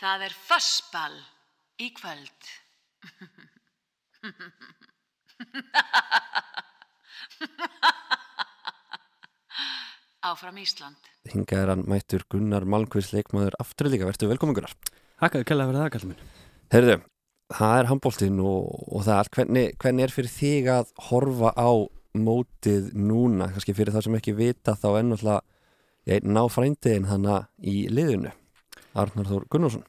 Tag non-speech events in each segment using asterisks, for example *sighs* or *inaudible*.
Það er fossball í kvöld. *laughs* Áfram Ísland. Hingað er hann mættur Gunnar Malmqvist leikmaður aftur líka, verður velkomin Gunnar. Hakkaðu kella fyrir það, kallum minn. Herðu, það er handbóltinn og, og það er allt, hvernig, hvernig er fyrir þig að horfa á mótið núna, kannski fyrir það sem ekki vita þá ennáttúrulega ég ná frændiðin hana í liðinu, Arnar Þór Gunnarsson.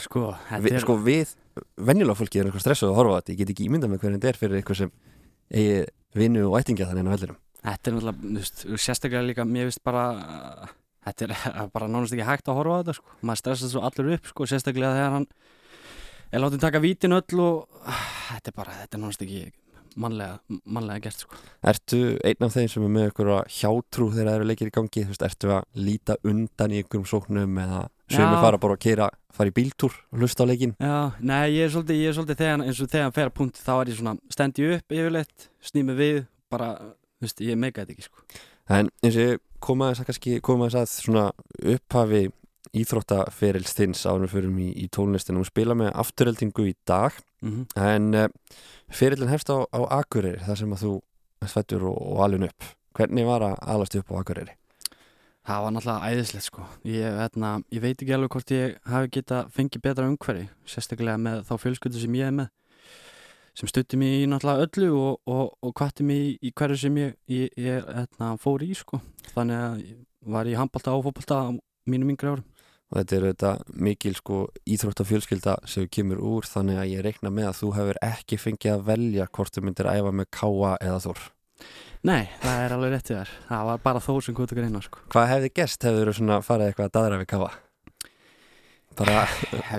Sko, Vi, er... sko við, venjulega fólki er eitthvað stressuð að horfa þetta, ég get ekki ímyndað með hvernig þetta er fyrir eitthvað sem eigi vinnu og ættingja þannig en á vellirum. Þetta er náttúrulega, sérstaklega líka, mér veist bara, þetta er *laughs* bara nánast ekki hægt að horfa á þetta, sko. Maður stressast svo allur upp, sko, sérstaklega þegar hann er látið taka vítin öll og *sighs* þetta er bara, þetta er nánast ekki mannlega, mannlega gert, sko. Ertu einn af þeim sem er með ykkur hjátrú þegar það eru leikir í gangi, þú veist, ertu að líta undan í ykkurum sóknum eða sögum fara bara að kera, fara í bíltúr og hlusta á leikin? Já, nei, ég er svolítið, ég er svolítið þegar, eins og þegar hann fer að punkt, þá er ég svona, stendi upp yfirleitt, snými við, bara, þú veist, ég meika þetta ekki, sko. En eins og ég kom aðeins að kannski koma aðeins að svona upphafi íþróttaferils þins árum við förum í, í tónlistinu og spila með afturheldingu í dag. Mm en uh, ferillin hefst á, á Akureyri þar sem að þú fættur og, og alveg upp. Hvernig var að alast upp á Akureyri? Það var náttúrulega æðislegt sko. Ég, hérna, ég veit ekki alveg hvort ég hafi geta fengið betra umhverfi sérstaklega með þá fjölskyldu sem ég er með sem stutti mig í náttúrulega öllu og, og, og kvatti mig í, í hverju sem ég, ég, ég hérna, fór í sko. Þannig að var ég handbalta og fótbalta á mínum yngri árum og þetta er þetta mikil sko íþróttafjölskylda sem kemur úr þannig að ég reikna með að þú hefur ekki fengið að velja hvort þú myndir æfa með Káa eða Þór. Nei, það er alveg réttið þar það var bara þó sem kvota greina sko. Hvað hefði gerst hefur þú svona farið eitthvað að daðra við Káa? Bara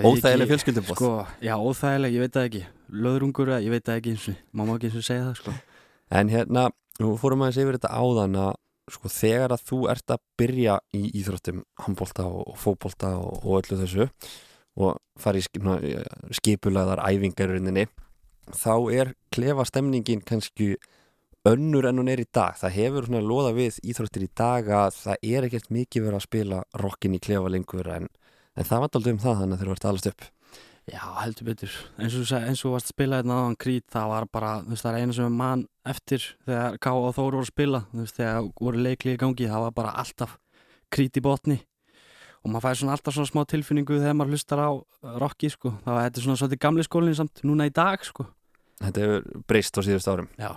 óþægileg fjölskyldubóð Sko, já, óþægileg, ég veit það ekki. Löðrungur, ég veit það ekki eins og má má ekki eins og segja það sko. En hérna, nú fórum aðeins yfir þetta áðan að sko þegar að þú ert að byrja í íþróttum handbólta og, fótbólta og, og öllu þessu og fara í skip, skipulaðar æfingaruninni þá er klefa stemningin kannski önnur en hún er í dag. Það hefur svona loða við íþróttir í dag að það er ekkert mikið verið að spila rockin í klefa lengur en, en það var aldrei um það þannig að þeir eru að alast upp Já, heldur betur. Eins og þú varst að spila hérna áðan krít, það var bara, þú veist, það er einu sem er mann eftir þegar K og Þór voru að spila, þú veist, þegar voru leikli í gangi, það var bara alltaf krít í botni og maður fæði svona alltaf svona smá tilfinningu þegar maður hlustar á uh, rocki, sko. Það var þetta er svona svolítið gamli skólinn samt núna í dag, sko. Þetta hefur breyst á síðust árum Já.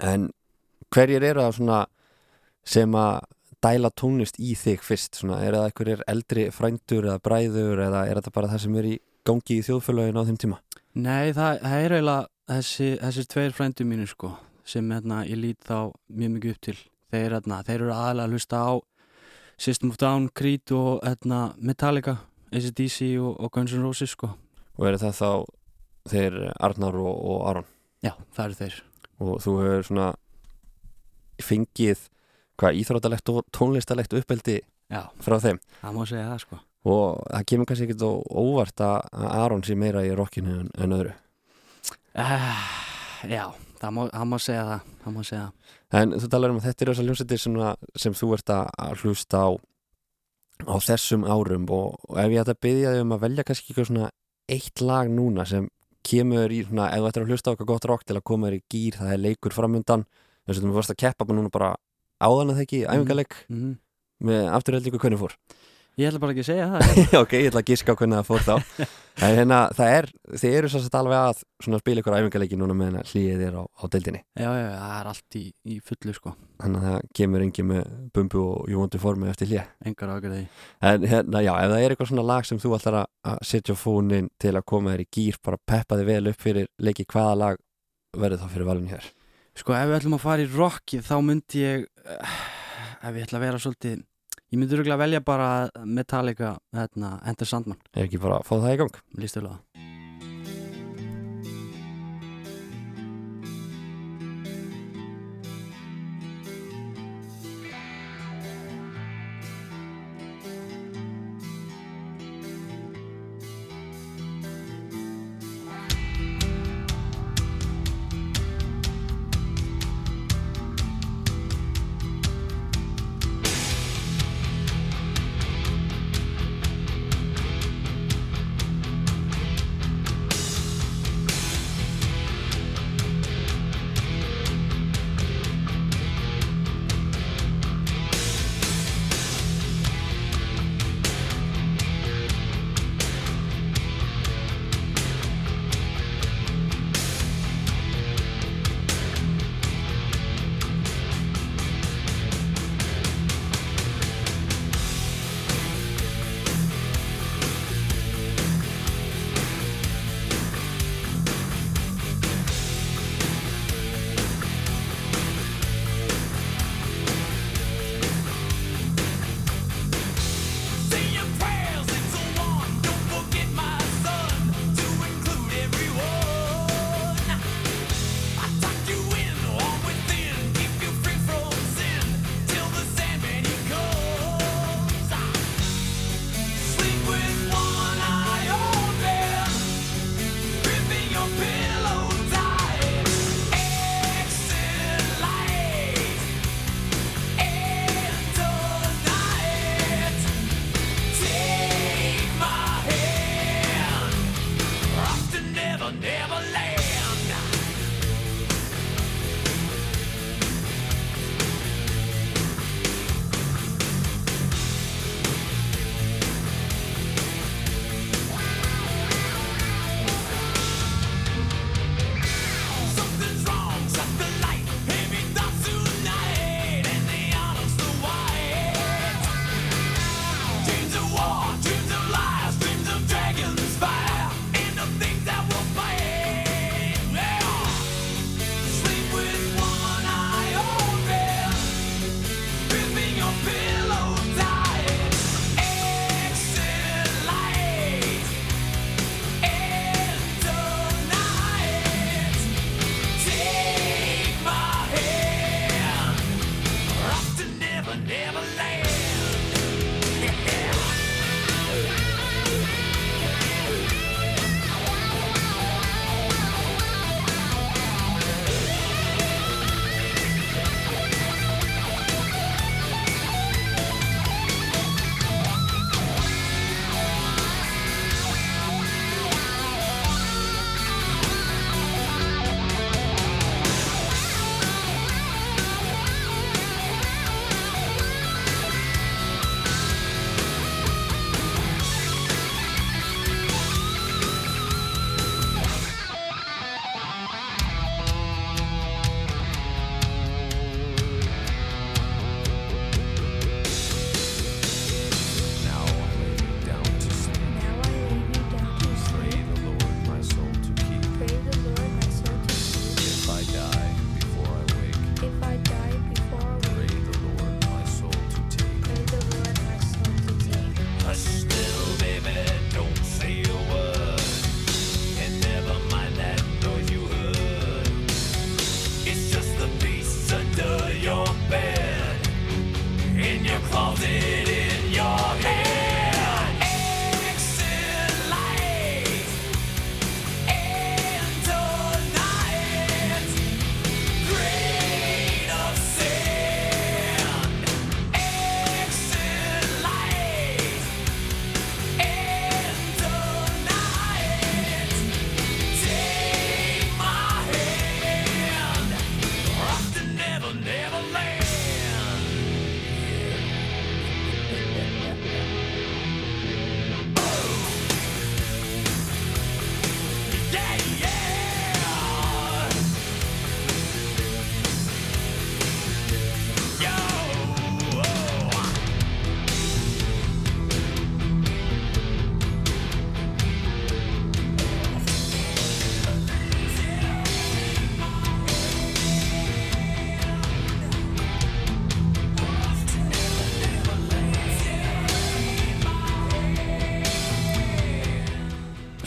En hverjir eru það svona sem að dæla tónlist í þig fyrst? Svona, er það gangi í þjóðfélagin á þeim tíma? Nei, það, það er eiginlega þessi, þessi tveir frændu mínu, sko, sem hérna, ég lít þá mjög mikið upp til. Þeir, hérna, þeir eru aðalega að hlusta á System of Down, Creed og hérna, Metallica, ACDC og, og Guns N' Roses, sko. Og er það þá þeir Arnar og, og Aron? Já, það eru þeir. Og þú hefur svona fengið hvað íþróttalegt og tónlistalegt uppeldi Já, frá þeim það má segja það, sko. Og það kemur kannski ekkert ó- óvart að Aron sé meira í rockinu en, en öðru. Uh, já, það má, má segja það, það má segja. En þú talar um að þetta eru þessar hljómsveitir sem, sem þú ert að hlusta á á þessum árum og, og ef ég ætti að byggja þig um að velja kannski eitthvað svona eitt lag núna sem kemur í svona, ef þú ættir að hlusta á eitthvað gott rock til að koma þér í gýr, það er leikur framundan. Þess að þú varst að keppa bara núna bara áðan að það ekki, æfingarleik Mm með afturhaldingu hvernig fór Ég ætla bara ekki að segja það. *laughs* ok, ég ætla að giska á hvernig það fór þá *laughs* en hérna, það er, þið eru svo sett alveg að spila ykkur æfingarleiki núna meðan hlýðið er á, á deildinni já, já, það er allt í, í fullu, sko. þannig að það kemur engi með bumbu og júvondu formi eftir hlýja Engar ágjörði. En hérna, já, ef það er eitthvað svona lag sem þú ætlar að- setja fónin til að koma þér í gýr, bara peppa þig vel upp fyrir leiki, hvaða lag verður þá fyrir valinu hér? Sko, ef við ætlum að fara í rockið, þá myndi ég, uh, ef ég ætla að vera svolítið, ég myndi örgulega velja bara Metallica, hérna, Enter Sandman, Er ekki bara að fá það í gang? lístu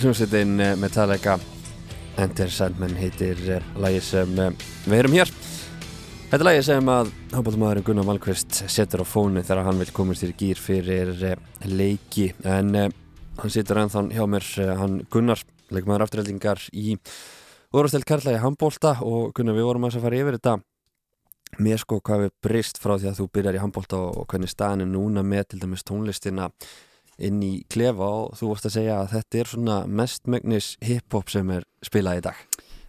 hljómsveitin eh, Metallica. Enter Sandman heitir eh, lagi sem eh, við erum hér. Þetta er lagi sem að hópaðumæðurinn Gunnar Malmqvist setur á fónu þegar hann vil komast í gýr fyrir leiki. En hann situr ennþá hjá mér hann Gunnar, leikmaður afturheldingar í Úrvastel Karla í handbólta og Gunnar við vorum að fara yfir þetta. Með sko hvað við brist frá því að þú byrjar í handbólta og hvernig staðin er núna með til dæmis tónlistina inn í klefa og þú vorst að segja að þetta er svona mestmögnis hip-hop sem er spilað í dag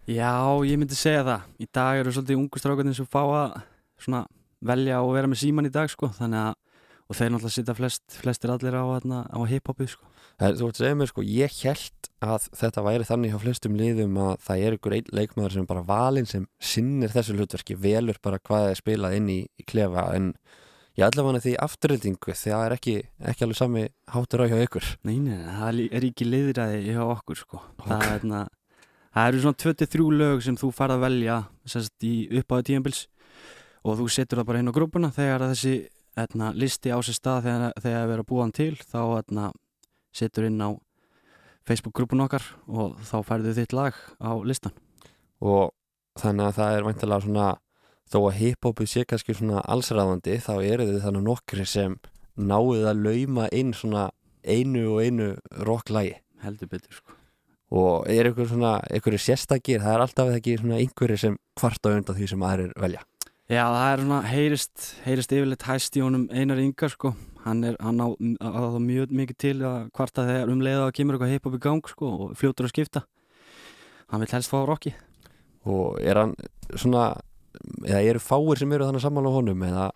Já, ég myndi segja það. Í dag eru svolítið ungu strákarnir sem fá að svona, velja og vera með síman í dag sko. Þannig að, og þeir náttúrulega sitja flest, flestir allir á, á hiphopið sko. Það, Þú vart að segja mér sko, ég held að þetta væri þannig hjá flestum liðum að það er ykkur einn leikmaður sem bara valinn sem sinnir þessu hlutverki, velur bara hvað er spilað inn í, í klefa en ég ætla að því afturreldingu því að það er ekki, ekki alveg sami hátur á hjá ykkur. Nei, nei, það er er ekki liðræði hjá okkur sko. Það, er, þarna, það eru svona 23 lög sem þú farð að velja sérst, í uppáðu tíðanbils og þú setur það bara inn á grúpuna þegar þessi þarna, listi á sér stað þegar, þegar að vera búan til þá þarna, setur inn á Facebook grúpun okkar og þá færðu þitt lag á listan og þannig að það er væntalega svona þó að hip-hopið sé kannski svona allsræðandi þá eru þið þannig nokkri sem náið að lauma inn svona einu og einu rocklægi heldur betur sko. og er ykkur svona, ykkur sérstakir það er alltaf ekki svona einhverju sem kvarta undan því sem aðrir velja. Já, það er svona, heyrist, heyrist yfirleitt hæst í honum Einar Ingar sko. Hann er, hann á, á það mjög mikið til að kvarta þegar um leiða að kemur eitthvað hip-hop í gang sko og fljótur að skipta. Hann vil helst fá rocki og er hann svona eða eru fáir sem eru þannig sammála á honum eða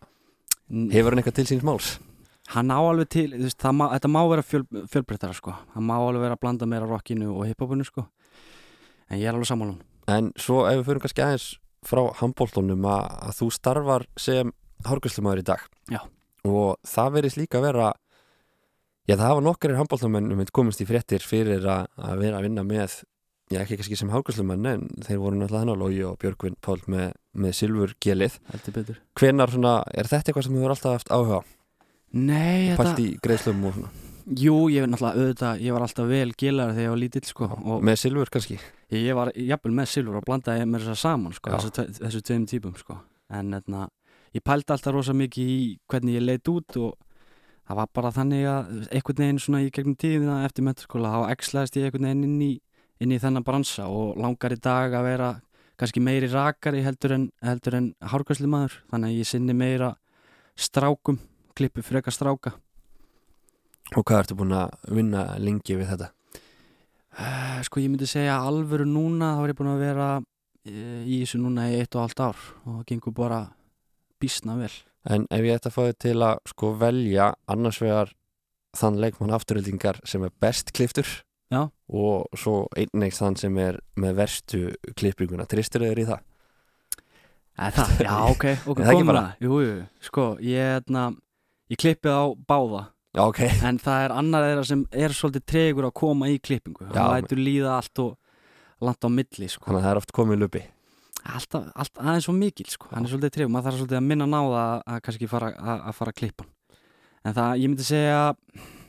hefur hann eitthvað til síns máls? Hann á alveg til, veist, það má, þetta má vera fjöl, fjölbreyttara sko, hann má alveg vera að blanda meira rockinu og hiphopinu sko. En ég er alveg sammála hann en svo ef við fyrir kannski aðeins frá handbóltunum að, að þú starfar sem hárgjöslumæður í dag. Já. og það verðist líka að vera já það hafa nokkur handbóltumennum komist í fréttir fyrir að, að vera að vinna með já ekki kannski sem hárgjöslumenn en þeir voru náttúrulega hann á Lógi og Björgvin Pál með, með Silfur Gelið heldur betur hvenar svona, er þetta eitthvað sem þú hefur alltaf haft áhuga á? Nei, pælt þetta, í greiðslum og svona jú, ég auðvitað, ég var alltaf vel gilar þegar ég var lítill sko og með Silfur kannski Ég, ég var jafnvel með Silfur og blandaði með þess að saman sko, Já. þessu, tve- þessu tveim típum sko. en etna, ég pældi alltaf rosa mikið í hvernig ég leit út og það var bara þannig að einhvern veginn svona í gegnum tíðina eftir metaskóla þá ekslaðist ég einhvern veginn inn í, inn í þennan bransa og langar í dag að vera kannski meiri rakari heldur en, heldur en hárgæslimaður þannig að ég sinni meira strákum klippu freka stráka og hvað ertu búin að vinna lengi við þetta? Uh, sko ég myndi segja alvöru núna þá er ég búin að vera uh, í þessu núna í eitt og allt ár og það gengur bara bísna vel En ef ég ætti að fá þið til að sko velja annars vegar þann leikmann afturöldingar sem er best kliftur. Og svo einnig þann sem er með verstu klippinguna, tristur þér í það? Eða það, já ok, *laughs* ok, Er það það Jú, jú, sko, ég, etna, ég klippið á báða. Já, ok, *laughs* en það er annar þeirra sem er svolítið tregur að koma í klippingu. Já, hann lætur líða allt og langt á milli sko. þannig að það er oft komið lupi. Alltaf, alltaf aðeins svo mikil sko. hann er svolítið tregur, maður þarf svolítið að minna ná það að, kannski fara að, að fara að klippa en það, ég myndi segja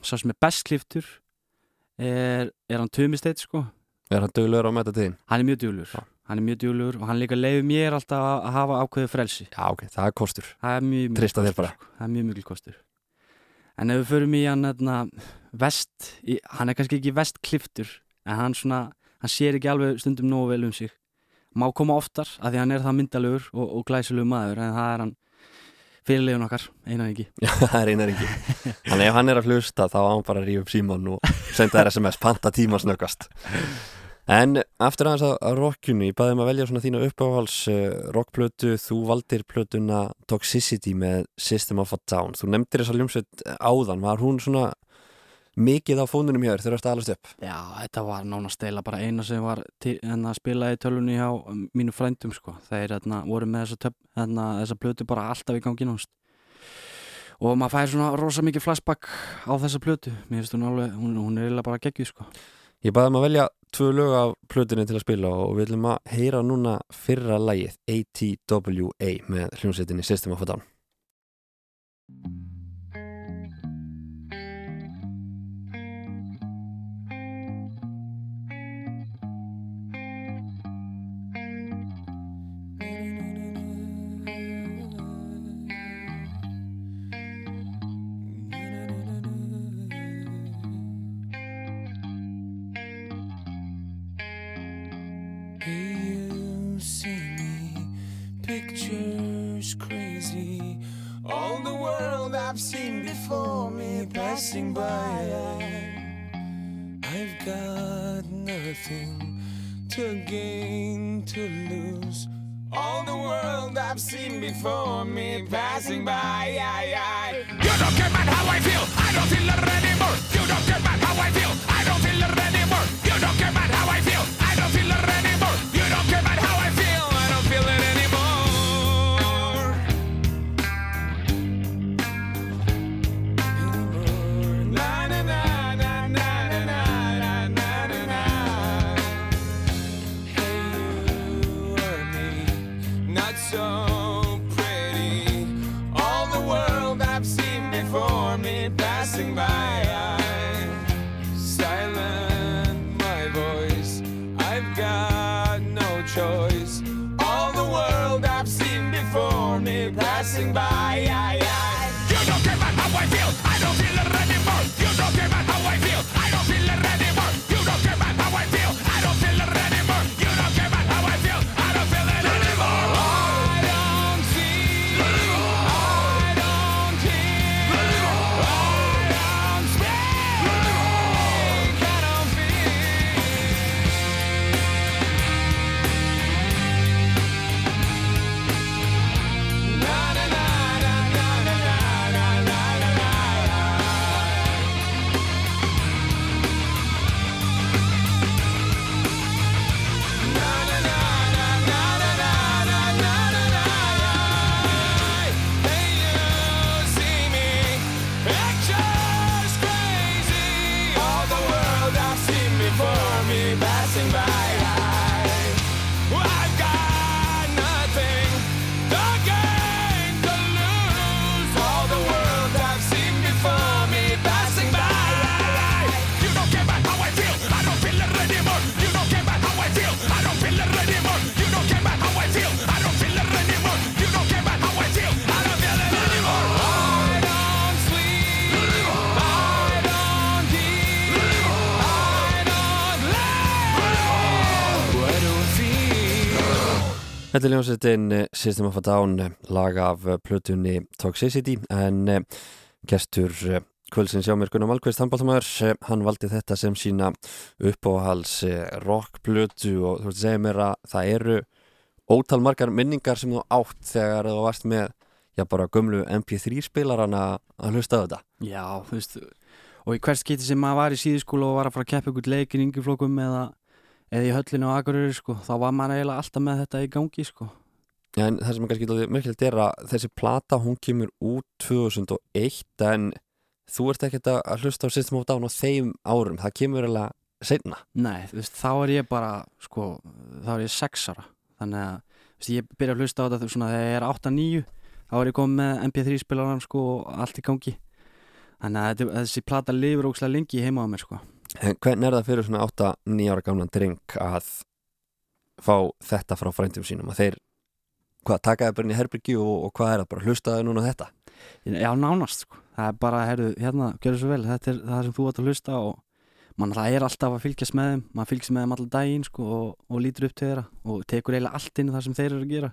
sá sem er best kliftur er, er hann tumisteit sko Er hann duglegur á metta tíðin? hann er mjög djúlur Já. hann er mjög djúlur og hann líka leiður mér alltaf að, að hafa ákveðið frelsi Já, ok, það er kostur er mjög Treysta þér bara. sko. það er mjög mikil kostur en ef við förum í hann etna, vest, í, hann er kannski ekki vest kliftur en hann svona hann sér ekki alveg stundum nógu vel um sig má koma oftar af því hann er það myndalegur og, og glæsilegur maður en það er hann fyrirlegin okkar, einan ekki Já, *laughs* það er einar ekki Þannig ef hann er að hlusta þá á hann bara að rífa upp síman og senda þér SMS, panta tíma snöggast En aftur aðeins að, að rockjunni, ég baði um að velja svona þína uppáhals uh, rockplötu, þú valdir plötuna Toxicity með System of a Down, þú nefndir þessa ljómsveit áðan, var hún svona mikið á fónunum hjá þér þegar þú ert að alast upp? Já, þetta var nánast eila bara eina sem var en að spila í tölunni hjá um, mínu frændum sko. þeir hérna, voru með þessa, töp, hérna, þessa plötu bara alltaf í gangi náttúrulega og maður fær svona rosa mikið flashback á þessa plötu mér finnst hún alveg, hún, hún er eiginlega bara geggjuð sko. Ég baði um að velja tvö lög af plötunni til að spila og við ætlum að heyra núna fyrra lagið ATWA með hljómsveitinni System of a Down. Passing by. I've got nothing to gain, to lose. All the world I've seen before me passing by. You don't care about how I feel. I don't feel it Þetta er ljónsettin System of a Down eh, lag af eh, plötunni Toxicity. En eh, gestur eh, kvöldsins hjá mér Gunnar Malkvist handbóltamæður, hann valdi þetta sem sína uppáhals eh, rockplötu. Og þú veist að segja mér að það eru ótal margar minningar sem þú átt þegar þú varst með já bara gömlu MP3 spilarana að hlusta á þetta. Já, þú veist og í hvert skiti sem maður var í síðuskóla og var að fara að keppa ykkur leikin yngjuflokkum eða, eða í höllinu á Akureyri sko, þá var maður eiginlega alltaf með þetta í gangi sko. En það sem er kannski merkilegt er að þessi plata hún kemur út 2001 en þú ert ekkert að hlusta á System of Down á þeim árum, það kemur alveg seinna. Nei, þú veist, þá er ég bara sko, þá er ég sex ára. Þannig að þú veist, ég byrja að hlusta á þetta svona þegar ég er 8-9 þá er ég komið með MP3 spilaran sko og allt í gangi. Þannig að þessi plata lifur ógslag lengi heima á mér sko En hvernig er það fyrir svona 8-9 ára gamlan dreng að fá þetta frá frændum sínum að þeir, hvað, taka það bara inn í herbyrgi og, og hvað er það, bara hlustaðu núna þetta? Já, nánast sko. Það er bara, herru, hérna, gjörðu svo vel Þetta er það sem þú átt að hlusta og mann það er alltaf að fylgjast með þeim maður fylgjast með þeim allan daginn sko, og, og lítur upp til þeirra og tekur eiginlega allt inn það sem þeir eru að gera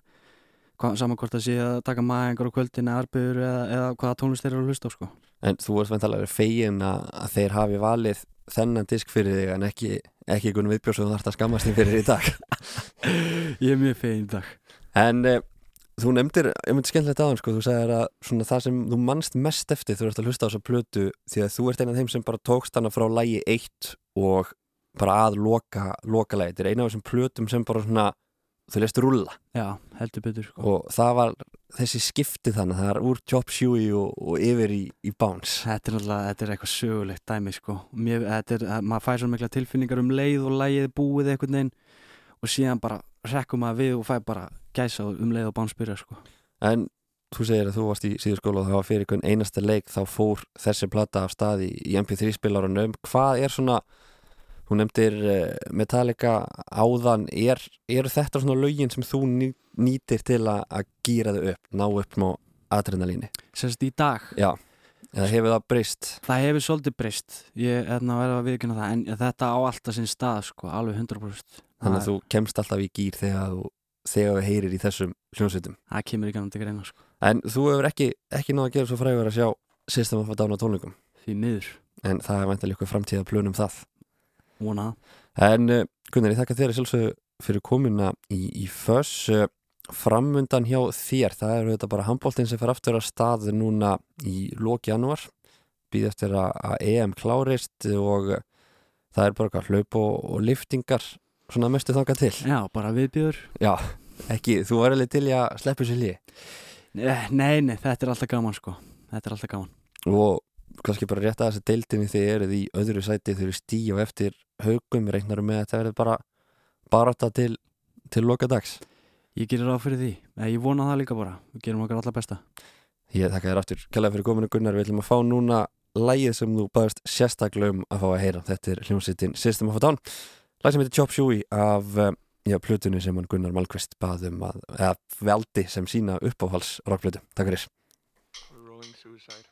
saman hvort það sé að taka maðingar á kvöldin eða eða, hvaða tónlist þeir eru að hlusta á sko. En þú ert veintalega fegin að, að þeir hafi valið þennan disk fyrir þig en ekki, ekki einhvern viðbjóð sem þú þarft að skammast þín fyrir í dag. *laughs* Ég er mjög fegin í dag. En eh, þú nefndir, ég myndi skemmtilegt aðan sko, þú sagðir að svona það sem þú mannst mest eftir þú ert að hlusta á þessa plötu því að þú ert einn af þeim sem bara tókst hana frá lægi eitt og bara að loka, loka lægi, þetta er eina af þessum plötum sem bara svona, þú leist rúlla Já, heldur betur sko. og það var þessi skipti þannig það er úr Chop Suey og, og yfir í, í Bounce Þetta er náttúrulega, þetta er eitthvað sögulegt dæmi sko. Mér, þetta er, maður fær svo mikla tilfinningar um leið og lægið búið einhvern veginn og síðan bara rekkum maður við og fær bara gæsa um leið og bánspyrja sko. en þú segir að þú varst í síður skóla og það var fyrir einasta leik þá fór þessi plata af staði í MP3 spilarunum hvað er svona hún nefndir eh, Metallica áðan. Er, eru þetta svona lögin sem þú ný, nýtir til að, að gýra þau upp, ná upp má adrenalíni, Sérst í dag, já. Eða hefur það breyst? Það hefur svolítið breyst. Ég er að vera að viðkynna það en þetta á alltaf sinn stað sko, alveg 100% þannig að þú kemst alltaf í gýr þegar þú þegar við heyrir í þessum hljónsveitum það kemur ekki til greina sko. en þú hefur ekki, ekki náða að gera svo frægur að sjá System of a Down á tónleikum? Því miður, en það er væntanlega ykkur framtíða plönum það vona. En uh, Gunnar, ég þakka þér að sjálfsögðu fyrir komuna í, í föss uh, framundan hjá þér, það er þetta bara handbóltinn sem fer aftur að stað núna í loki janúar. Býð eftir að, EM klárist og uh, það er bara hlaup og, og liftingar svona mestu þangað til. Já, bara viðbjöður Já, ekki, þú var alveg til að sleppu sér lí Eh, nei, nei, þetta er alltaf gaman sko. Þetta er alltaf gaman. Og kannski bara rétt að þessi deildinni þið eruð í öðru sæti þegar við stíu eftir haugum, reiknarum með að þetta verður bara barata til, til loka dags ég gerir ráð fyrir því, eh, ég vona það líka bara. Við gerum okkar alltaf besta. Ég þakka þér aftur. Kælega fyrir kominu Gunnar. Við ætlum að fá núna lægið sem þú baðast sérstaklega um að fá að heyra. Þetta er hljómsveitin System of a Down. Læg sem heitir Chop Suey af eh, já, plutunni sem hann Gunnar Malkvist baðum að, eða veldi sem sína uppáhals rockplutu Takk fyrir. Rolling suicide.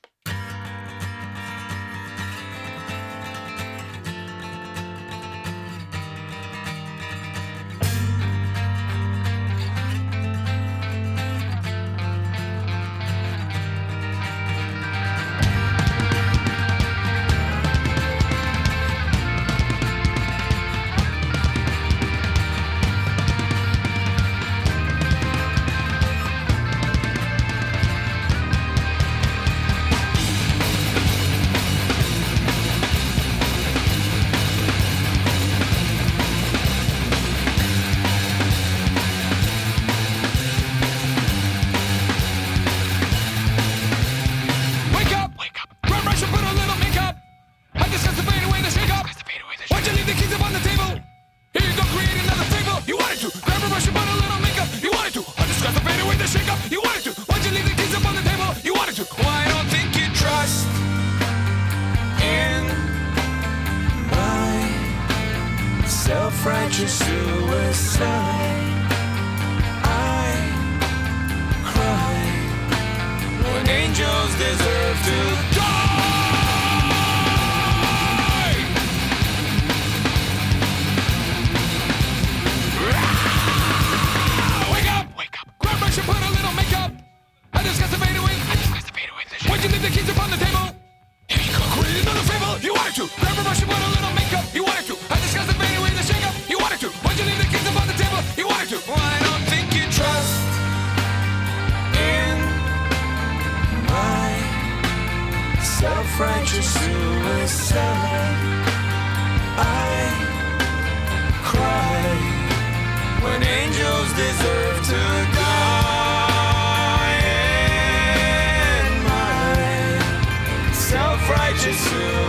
Self-righteous suicide,